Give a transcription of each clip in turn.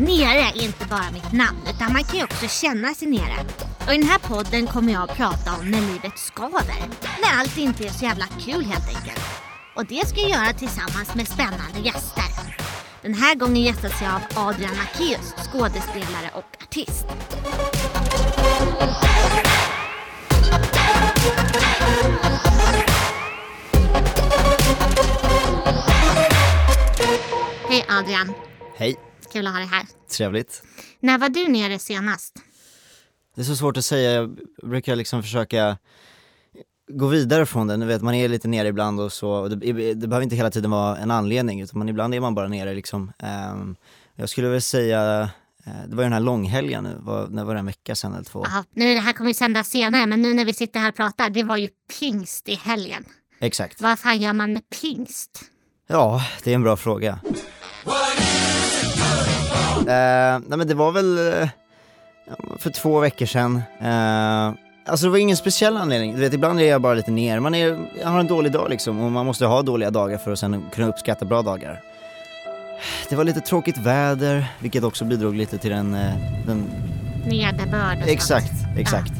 Nere är inte bara mitt namn utan man kan ju också känna sig nere. Och i den här podden kommer jag att prata om när livet skaver. När allt inte är så jävla kul helt enkelt. Och det ska jag göra tillsammans med spännande gäster. Den här gången gästas jag av Adrian Macéus, skådespelare och artist. Hej Adrian, Hej, kul att ha dig här. trevligt. När var du nere senast? Det är så svårt att säga, jag brukar liksom försöka gå vidare från det. Ni vet, man är lite nere ibland och så, det, det behöver inte hela tiden vara en anledning, utan man, ibland är man bara nere liksom. Ehm, jag skulle väl säga, eh, det var ju den här långhelgen nu, var, när var det en vecka sedan eller två? Aha, nu det här kommer ju sändas senare men nu när vi sitter här och pratar, det var ju pingst i helgen. Exakt. Vad fan gör man med pingst? Ja, det är en bra fråga. Eh, nej men det var väl eh, ja, för två veckor sedan. Eh, alltså det var ingen speciell anledning. Du vet, ibland är jag bara lite ner. Man är, jag har en dålig dag liksom och man måste ha dåliga dagar för att sen kunna uppskatta bra dagar. Det var lite tråkigt väder, vilket också bidrog lite till den... eh, den Nederbörd och sånt. exakt, exakt.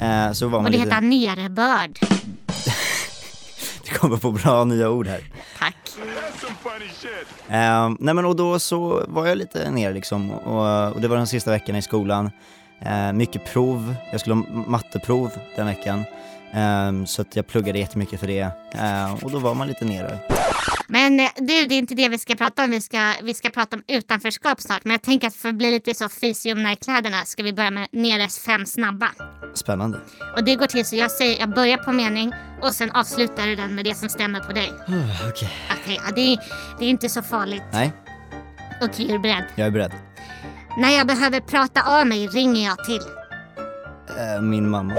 Eh, så var Och man det lite... heter nerebörd. Du kommer på bra nya ord här. Tack. Eh, nej men och då så var jag lite ner liksom och, och det var de sista veckorna i skolan. Eh, mycket prov, jag skulle ha matteprov den veckan. Eh, så att jag pluggade jättemycket för det eh, och då var man lite nere. Men eh, du, det är inte det vi ska prata om. Vi ska, vi ska prata om utanförskap snart. Men jag tänker att för att bli lite så fysium i kläderna ska vi börja med Neres fem snabba. Spännande. Och det går till så jag säger, jag börjar på mening och sen avslutar du den med det som stämmer på dig. Okej. Okej, ja, det, är- det är inte så farligt. Nej, Okej, är du beredd? jag är beredd. När jag behöver prata av mig ringer jag till. Eh, min mamma.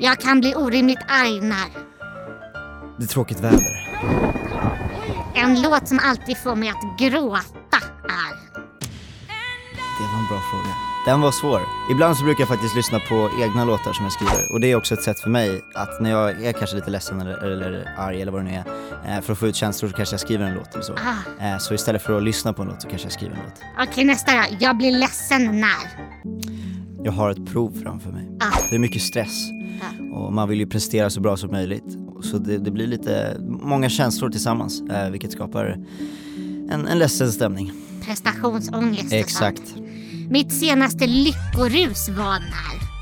Jag kan bli orimligt arg när. Det är tråkigt väder. En låt som alltid får mig att gråta är. Det var en bra fråga. Den var svår. Ibland så brukar jag faktiskt lyssna på egna låtar som jag skriver och det är också ett sätt för mig att när jag är kanske lite ledsen eller, eller arg eller vad det nu är, eh, för att få ut känslor så kanske jag skriver en låt eller så. Ah. Eh, så istället för att lyssna på en låt så kanske jag skriver en låt. Okej, nästa då. Jag blir ledsen när. Jag har ett prov framför mig. Ah. Det är mycket stress Ja. och man vill ju prestera så bra som möjligt. Så det, det blir lite, många känslor tillsammans eh, vilket skapar en, en ledsen stämning. Prestationsångest och Exakt. sånt. Mitt senaste lyckorus var när.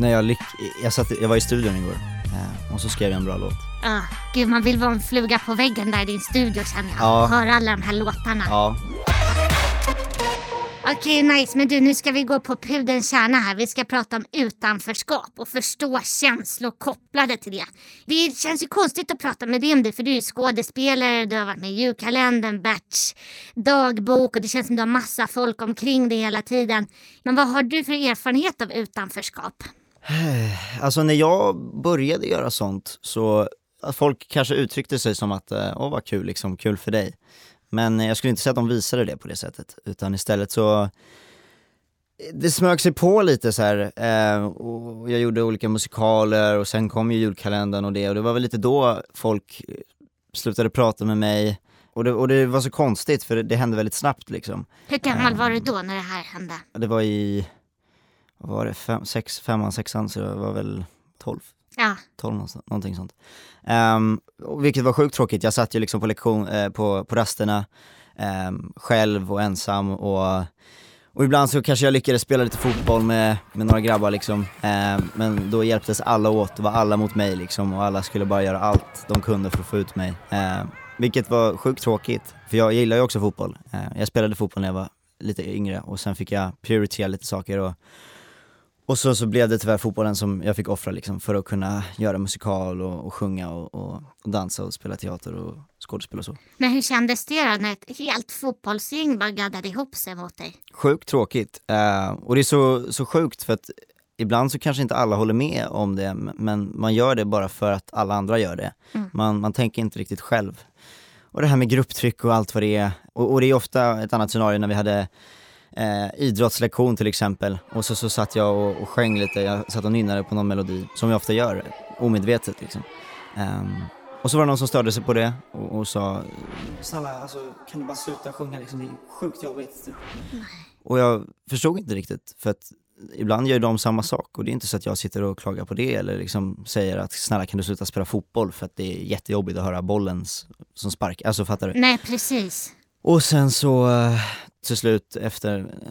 När jag, lyck, jag, satt, jag var i studion igår eh, och så skrev jag en bra låt. Ah, gud, man vill vara en fluga på väggen där i din studio känner jag. Ja. Höra alla de här låtarna. Ja, Okej, nice. Men du, nu ska vi gå på pudelns kärna här. Vi ska prata om utanförskap och förstå känslor kopplade till det. Det känns ju konstigt att prata med dig om det, för du är skådespelare, du har varit med i julkalendern, Berts dagbok och det känns som du har massa folk omkring dig hela tiden. Men vad har du för erfarenhet av utanförskap? Alltså när jag började göra sånt så, folk kanske uttryckte sig som att, eh, åh vad kul liksom, kul för dig. Men jag skulle inte säga att de visade det på det sättet, utan istället så det smög sig på lite så här. Eh, och jag gjorde olika musikaler och sen kom ju julkalendern och det och det var väl lite då folk eh, slutade prata med mig. Och det, och det var så konstigt för det, det hände väldigt snabbt liksom. Hur gammal var du då när det här hände? Det var i, vad var det, fem, sex, femman, sexan så jag var väl tolv. Ja, 12 någonstans, någonting sånt. Um, vilket var sjukt tråkigt, jag satt ju liksom på lektion, eh, på, på rasterna eh, själv och ensam och, och ibland så kanske jag lyckades spela lite fotboll med, med några grabbar liksom. Eh, men då hjälptes alla åt, det var alla mot mig liksom och alla skulle bara göra allt de kunde för att få ut mig. Ehm, vilket var sjukt tråkigt, för jag gillar ju också fotboll. Ehm, jag spelade fotboll när jag var lite yngre och sen fick jag prioritera lite saker och och så, så blev det tyvärr fotbollen som jag fick offra liksom för att kunna göra musikal och, och sjunga och, och, och dansa och spela teater och skådespel och så. men hur kändes det då när ett helt fotbollsgäng bara gaddade ihop sig mot dig? Sjukt tråkigt. Eh, och det är så, så sjukt för att ibland så kanske inte alla håller med om det men man gör det bara för att alla andra gör det. Man, man tänker inte riktigt själv. Och det här med grupptryck och allt vad det är. Och, och det är ofta ett annat scenario när vi hade eh, idrottslektion till exempel. Och så, så satt jag och, och sjöng lite, jag satt och nynnade på någon melodi, som jag ofta gör, omedvetet liksom. Ehm, och så var det någon som störde sig på det och, och sa Snälla, alltså, kan du bara sluta sjunga liksom, det är sjukt jobbigt. Och jag förstod inte riktigt för att ibland gör de samma sak och det är inte så att jag sitter och klagar på det eller liksom säger att snälla kan du sluta spela fotboll för att det är jättejobbigt att höra bollen som spark, alltså fattar du? Nej precis. Och sen så eh, till slut efter eh,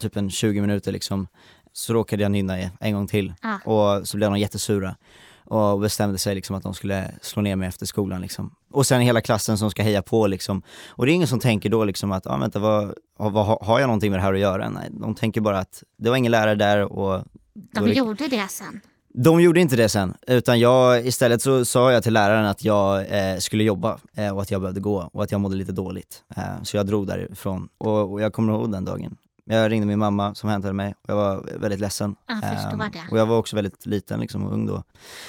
typ en 20 minuter liksom så råkade jag nynna en gång till Ja. och så blev de jättesura och bestämde sig liksom att de skulle slå ner mig efter skolan liksom. Och sen hela klassen som ska heja på liksom. Och det är ingen som tänker då liksom att, ja ah, vänta vad, vad, har jag någonting med det här att göra? Nej, de tänker bara att det var ingen lärare där och De gjorde det sen de gjorde inte det sen, utan jag, istället så sa jag till läraren att jag eh, skulle jobba eh, och att jag behövde gå och att jag mådde lite dåligt. Eh, så jag drog därifrån och, och jag kommer ihåg den dagen. Jag ringde min mamma som hämtade mig och jag var väldigt ledsen. Jag förstår Ehm, det. och jag var också väldigt liten liksom, och ung då.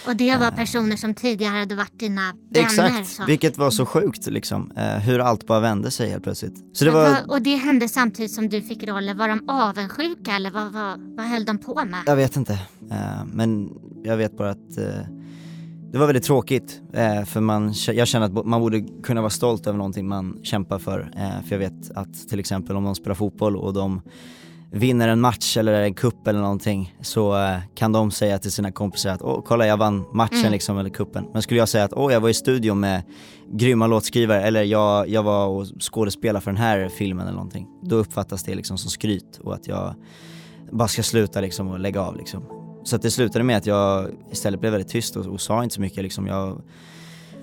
Och det var personer som tidigare hade varit dina vänner. Exakt, så. vilket var så sjukt liksom. Eh, hur allt bara vände sig helt plötsligt. Så det var, Och det hände samtidigt som du fick rollen. Var de avundsjuka eller vad, vad, vad höll de på med? jag vet inte. Eh, men jag vet bara att eh, det var väldigt tråkigt. Eh, för man, jag känner att man borde kunna vara stolt över någonting man kämpar för. Eh, för jag vet att till exempel om de spelar fotboll och de vinner en match eller en kupp eller någonting så eh, kan de säga till sina kompisar att åh kolla jag vann matchen Mm. liksom eller kuppen. Men skulle jag säga att åh jag var i studion med grymma låtskrivare eller jag, jag var och skådespelade för den här filmen eller någonting. Då uppfattas det liksom som skryt och att jag bara ska sluta liksom och lägga av liksom. Så att det slutade med att jag istället blev väldigt tyst och, och sa inte så mycket liksom. Jag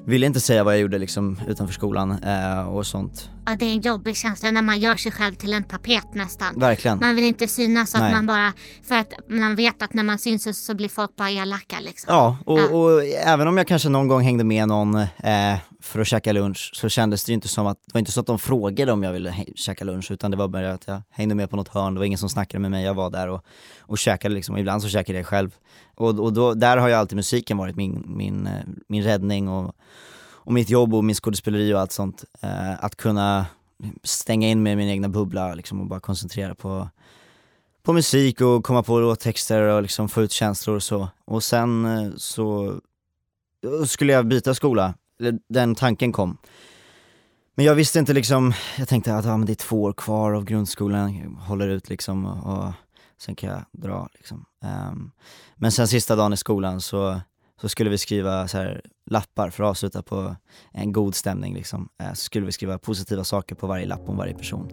ville inte säga vad jag gjorde liksom utanför skolan eh, och sånt. Ja, det är en jobbig känsla när man gör sig själv till en tapet nästan. Verkligen. Man vill inte synas så att Nej. man bara, för att man vet att när man syns så, blir folk bara elaka liksom. Ja, och, Ja. och även om jag kanske någon gång hängde med någon eh, för att käka lunch så kändes det ju inte som att, det var inte så att de frågade om jag ville käka lunch utan det var bara att jag hängde med på något hörn, det var ingen som snackade med mig, jag var där och, och käkade liksom, och ibland så käkade jag själv. Och, och då, där har ju alltid musiken varit min, min, eh, min räddning och, och mitt jobb och min skådespeleri och allt sånt. Eh, att kunna stänga in mig i min egna bubbla liksom, och bara koncentrera på, på musik och komma på låttexter och liksom få ut känslor och så. Och sen eh, så eh, skulle jag byta skola, den tanken kom. Men jag visste inte liksom, jag tänkte att ah, men det är två år kvar av grundskolan, jag håller ut liksom och, och sen kan jag dra liksom. Um, men sen sista dagen i skolan så, så skulle vi skriva så här lappar för att avsluta på en god stämning liksom. Eh, så skulle vi skriva positiva saker på varje lapp om varje person.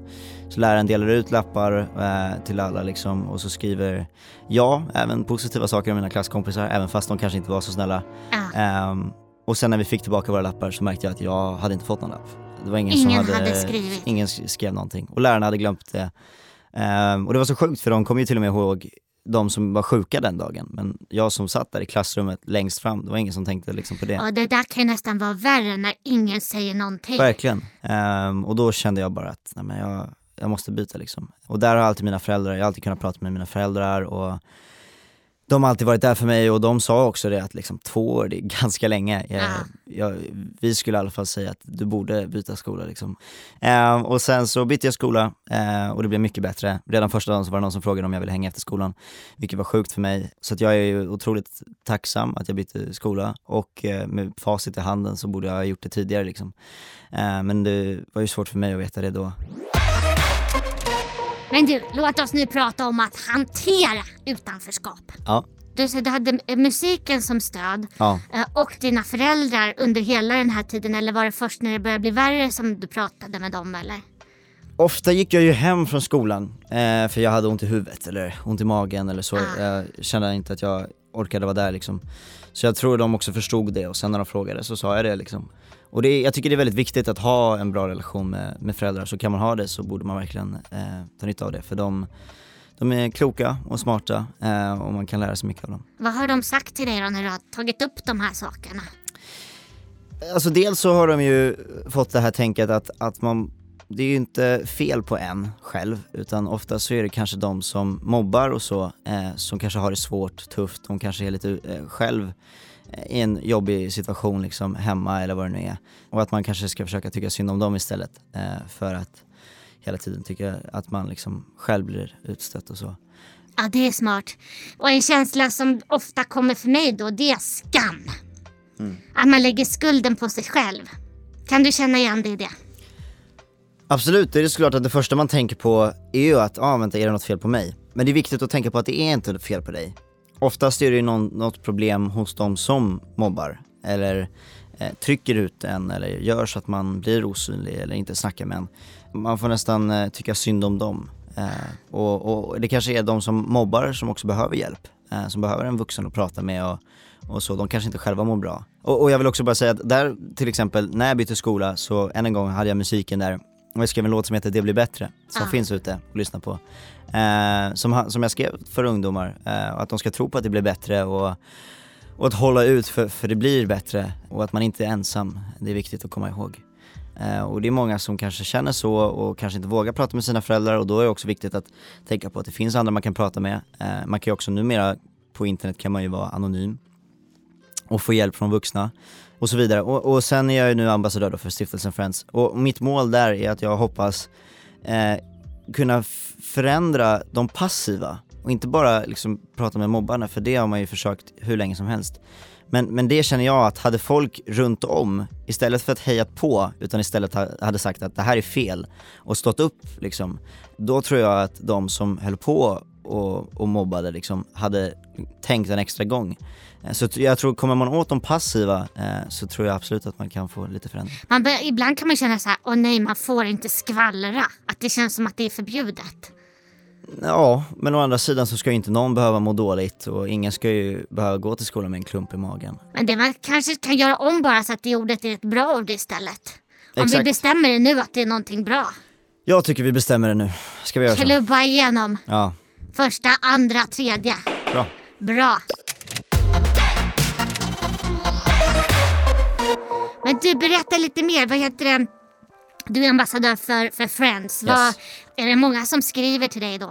Så läraren delar ut lappar eh, till alla liksom och så skriver jag även positiva saker om mina klasskompisar, även fast de kanske inte var så snälla. Ja. Ehm, och sen när vi fick tillbaka våra lappar så märkte jag att jag hade inte fått någon lapp. Det var ingen, Ingen som hade, hade skrivit. Ingen sk- skrev någonting. Och lärarna hade glömt det. Ehm, och det var så sjukt för de kom ju till och med ihåg de som var sjuka den dagen. Men jag som satt där i klassrummet längst fram, det var ingen som tänkte liksom på det. Och det där kan ju nästan vara värre när ingen säger någonting. Verkligen. Ehm, och då kände jag bara att nej, men jag, jag måste byta liksom. Och där har alltid mina föräldrar, jag har alltid kunnat prata med mina föräldrar och de har alltid varit där för mig och de sa också det att liksom två år, det är ganska länge. Jag, Ja. jag, vi skulle i alla fall säga att du borde byta skola liksom. Ehm, och sen så bytte jag skola eh, och det blev mycket bättre. Redan första dagen så var det någon som frågade om jag ville hänga efter skolan, vilket var sjukt för mig. Så att jag är ju otroligt tacksam att jag bytte skola och eh, med facit i handen så borde jag ha gjort det tidigare liksom. Eh, men det var ju svårt för mig att veta det då. Men du, låt oss nu prata om att hantera utanförskap. Ja, Du, så du hade musiken som stöd ja. eh, och dina föräldrar under hela den här tiden eller var det först när det började bli värre som du pratade med dem eller? Ofta gick jag ju hem från skolan eh, för jag hade ont i huvudet eller ont i magen eller så. Ah. Jag kände inte att jag orkade vara där liksom. Så jag tror de också förstod det och sen när de frågade så sa jag det liksom. Och det, jag tycker det är väldigt viktigt att ha en bra relation med, med föräldrar, så kan man ha det så borde man verkligen eh, ta nytta av det. För de, de är kloka och smarta eh, och man kan lära sig mycket av dem. Vad har de sagt till dig då när du har tagit upp de här sakerna? Alltså dels så har de ju fått det här tänket att, att man, det är ju inte fel på en själv utan ofta så är det kanske de som mobbar och så eh, som kanske har det svårt, tufft, de kanske är lite eh, själv eh, i en jobbig situation liksom hemma eller vad det nu är. Och att man kanske ska försöka tycka synd om dem istället eh, för att hela tiden tycka att man liksom själv blir utstött och så. Ja, det är smart. Och en känsla som ofta kommer för mig då, det är skam. Att man lägger skulden på sig själv. Kan du känna igen dig i det? Absolut, det är såklart att det första man tänker på är ju att, ja ah, vänta är det något fel på mig? Men det är viktigt att tänka på att det är inte fel på dig. Oftast är det ju någon, något problem hos de som mobbar eller eh, trycker ut en eller gör så att man blir osynlig eller inte snackar med en. Man får nästan eh, tycka synd om dem. Eh, och, och, det kanske är de som mobbar som också behöver hjälp, eh, som behöver en vuxen att prata med och, och så, de kanske inte själva mår bra. Och, och jag vill också bara säga att där till exempel, när jag bytte skola så än en gång hade jag musiken där jag skrev en låt som heter Det blir bättre, som Ah. finns ute att lyssna på. Eh, som, som jag skrev för ungdomar, eh, och att de ska tro på att det blir bättre och, och att hålla ut för, för det blir bättre och att man inte är ensam. Det är viktigt att komma ihåg. Eh, och det är många som kanske känner så och kanske inte vågar prata med sina föräldrar och då är det också viktigt att tänka på att det finns andra man kan prata med. Eh, man kan ju också numera på internet kan man ju vara anonym och få hjälp från vuxna och så vidare. Och, och sen är jag ju nu ambassadör då för stiftelsen Friends och mitt mål där är att jag hoppas eh, kunna förändra de passiva och inte bara liksom prata med mobbarna för det har man ju försökt hur länge som helst. Men, men det känner jag att hade folk runt om, istället för att heja på, utan istället ha, hade sagt att det här är fel och stått upp liksom, då tror jag att de som höll på och, och mobbade liksom hade tänkt en extra gång. Eh, Så jag tror, kommer man åt de passiva eh, så tror jag absolut att man kan få lite förändring. Man bör, ibland kan man känna så här, åh nej, man får inte skvallra. Att det känns som att det är förbjudet. Ja, men å andra sidan så ska ju inte någon behöva må dåligt och ingen ska ju behöva gå till skolan med en klump i magen. Men det man kanske kan göra om bara så att det ordet är ett bra ord istället. Om vi Exakt. bestämmer det nu att det är någonting bra. Jag tycker vi bestämmer det nu. Ska vi göra så? Klubba igenom Ja, första, andra, tredje. bra. Bra. Men du, berätta lite mer. Vad heter det? Du är ambassadör för, för Friends. Vad, är det många som skriver till dig då?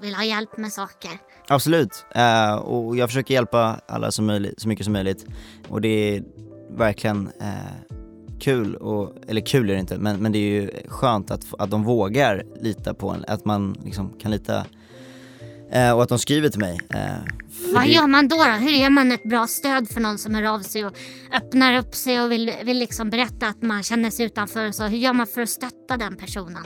Vill ha hjälp med saker? Absolut. Eh, och jag försöker hjälpa alla som möjligt, så mycket som möjligt. Och det är verkligen eh, kul, och, eller kul är det inte, men, men det är ju skönt att, att de vågar lita på en, att man liksom kan lita eh, och att de skriver till mig. Eh, Vad det- gör man då, då? Hur ger man ett bra stöd för någon som hör av sig och öppnar upp sig och vill, vill liksom berätta att man känner sig utanför? Så hur gör man för att stötta den personen?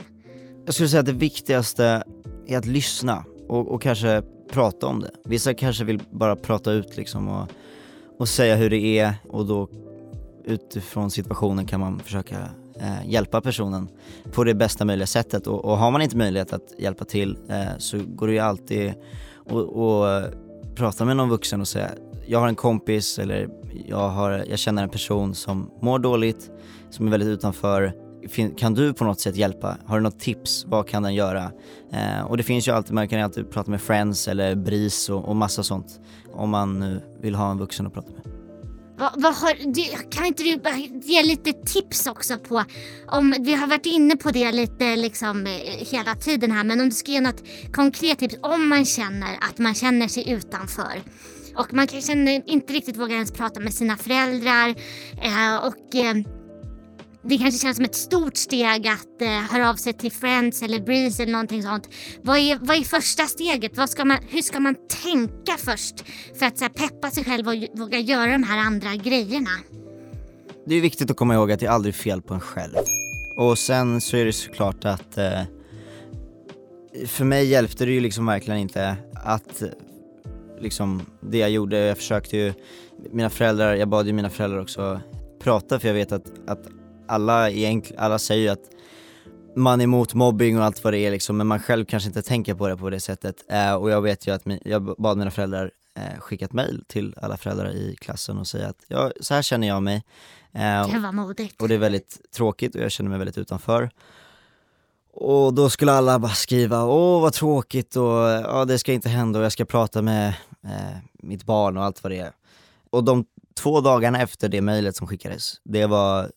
Jag skulle säga att det viktigaste är att lyssna och, och kanske prata om det. Vissa kanske vill bara prata ut liksom och, och säga hur det är och då utifrån situationen kan man försöka eh, hjälpa personen på det bästa möjliga sättet och, och har man inte möjlighet att hjälpa till eh, så går det ju alltid att prata med någon vuxen och säga jag har en kompis eller jag, har, jag känner en person som mår dåligt, som är väldigt utanför fin- kan du på något sätt hjälpa? Har du något tips? Vad kan den göra? Eh, och det finns ju alltid, man kan ju alltid prata med Friends eller BRIS och, och massa sånt. Om man nu vill ha en vuxen att prata med. Vad, vad har, du, kan inte du ge lite tips också på, om, vi har varit inne på det lite liksom eh, hela tiden här, men om du ska ge något konkret tips om man känner att man känner sig utanför. Och man kanske inte riktigt vågar ens prata med sina föräldrar eh, och eh, det kanske känns som ett stort steg att eh, höra av sig till Friends eller Breeze eller någonting sånt. Vad är, vad är första steget? Vad ska man, hur ska man tänka först för att så här, peppa sig själv och våga göra de här andra grejerna? Det är viktigt att komma ihåg att det är aldrig fel på en själv. Och sen så är det såklart att eh, för mig hjälpte det ju liksom verkligen inte att liksom det jag gjorde, jag försökte ju, mina föräldrar, jag bad ju mina föräldrar också prata för jag vet att, att alla alla säger ju att man är emot mobbing och allt vad det är liksom, men man själv kanske inte tänker på det på det sättet. Eh, och jag vet ju att min, jag bad mina föräldrar eh, skicka ett mail till alla föräldrar i klassen och säga att ja, så här känner jag mig. Eh, Det var modigt. och det är väldigt tråkigt och jag känner mig väldigt utanför. Och då skulle alla bara skriva, åh vad tråkigt och ja det ska inte hända och jag ska prata med eh, mitt barn och allt vad det är. Och de två dagarna efter det mejlet som skickades, det var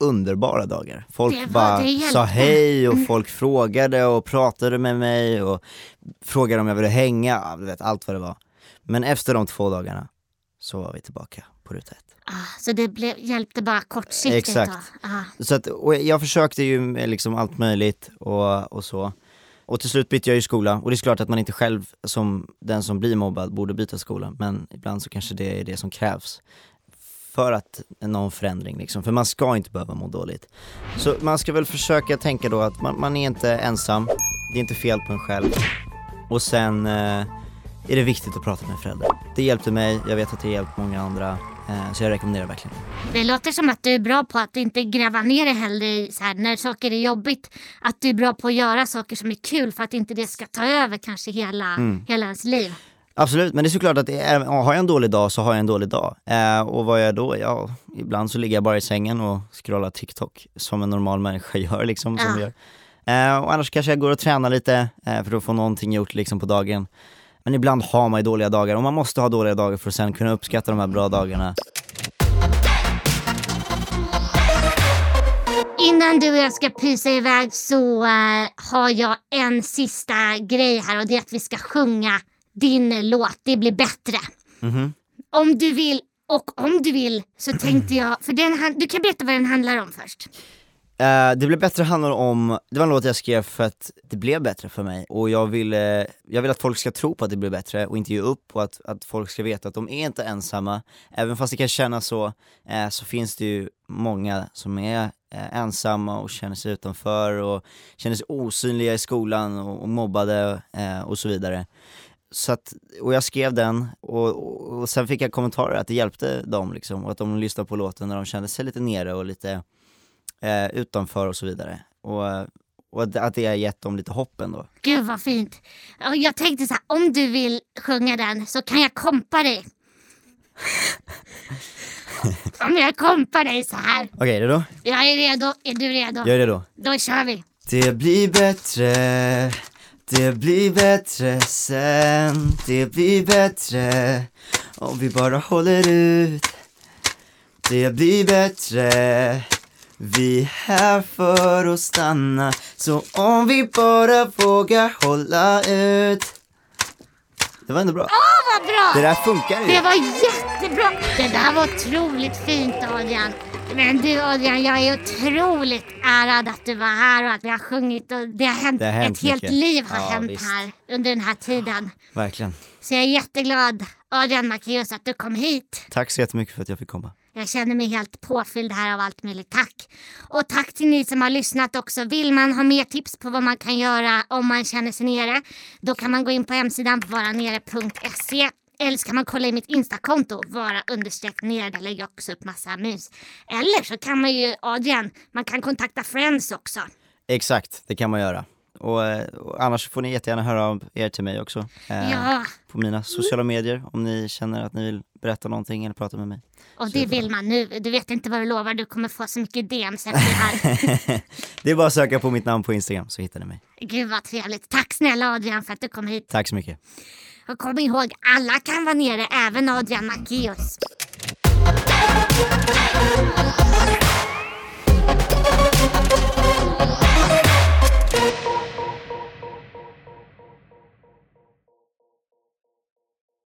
underbara dagar. Folk bara sa hej och folk frågade och pratade med mig och frågade om jag ville hänga, du vet allt vad det var. Men efter de två dagarna så var vi tillbaka på ruta ett. Ah, så det blev, hjälpte bara kortsiktigt Exakt. Ah. Så att, och jag försökte ju med liksom allt möjligt och, och så. Och till slut bytte jag ju skola och det är klart att man inte själv som den som blir mobbad borde byta skola men ibland så kanske det är det som krävs för att någon förändring liksom, för man ska inte behöva må dåligt. Så man ska väl försöka tänka då att man, man är inte ensam, det är inte fel på en själv. Och sen eh, är det viktigt att prata med föräldrar. Det hjälpte mig, jag vet att det hjälpt många andra, eh, så jag rekommenderar verkligen. Det låter som att du är bra på att inte gräva ner dig heller i så här, när saker är jobbigt. Att du är bra på att göra saker som är kul för att inte det ska ta över kanske hela, hela ens liv. Absolut, men det är såklart att är, har jag en dålig dag så har jag en dålig dag. Eh, och vad gör jag då? Ja, ibland så ligger jag bara i sängen och scrollar TikTok som en normal människa gör liksom. Som Ja. vi gör. Eh, och annars kanske jag går och tränar lite eh, för att få någonting gjort liksom på dagen. Men ibland har man ju dåliga dagar och man måste ha dåliga dagar för att sen kunna uppskatta de här bra dagarna. Innan du och jag ska pysa iväg så eh, har jag en sista grej här och det är att vi ska sjunga din låt Det blir bättre. Mhm. Om du vill och om du vill så tänkte jag, för den, du kan berätta vad den handlar om först. Eh, det blev bättre handlar om, det var en låt jag skrev för att det blev bättre för mig och jag vill, eh, jag vill att folk ska tro på att det blir bättre och inte ge upp och att, att folk ska veta att de är inte ensamma. Även fast det kan kännas så, eh, så finns det ju många som är ensamma och känner sig utanför och känner sig osynliga i skolan och, och mobbade och så vidare. Så att, och jag skrev den och, och, och sen fick jag kommentarer att det hjälpte dem liksom och att de lyssnade på låten när de kände sig lite nere och lite eh, utanför och så vidare. Och, och att- det har gett dem lite hopp ändå. Gud vad fint. Och Jag tänkte så här, om du vill sjunga den så kan jag kompa dig. om jag kompar dig så här. Okej, är det då? Jag är redo, är du redo? Gör det då. Då kör vi. Det blir bättre, det blir bättre sen, det blir bättre om vi bara håller ut. Det blir bättre, vi är här för att stanna, så om vi bara vågar hålla ut. Det var ändå bra. Åh vad bra! Det där funkar Det ju. var jättebra! Det där var otroligt fint Adrian. Men du Adrian, jag är otroligt ärad att du var här och att vi har sjungit och det har hänt, Det har hänt ett helt mycket. liv har Ja, hänt visst. här under den här tiden. Verkligen. Så jag är jätteglad Adrian Macéus att du kom hit. Tack så jättemycket för att jag fick komma. Jag känner mig helt påfylld här av allt möjligt. Tack! Och tack till ni som har lyssnat också. Vill man ha mer tips på vad man kan göra om man känner sig nere, då kan man gå in på hemsidan varanere.se eller så kan man kolla i mitt instakonto, vara understreck nere, där lägger jag också upp massa mus. Eller så kan man ju, Adrian, man kan kontakta Friends också. Exakt, det kan man göra. Och, eh, och annars får ni jättegärna höra av er till mig också. eh, Ja, På mina sociala medier om ni känner att ni vill berätta någonting eller prata med mig. och det vill man nu. Du vet inte vad du lovar, du kommer få så mycket DMs efter det här. det är bara att söka på mitt namn på Instagram så hittar ni mig. Gud vad trevligt. Tack snälla Adrian för att du kom hit. Tack så mycket. Och kom ihåg, alla kan vara nere, även Adrian Macéus.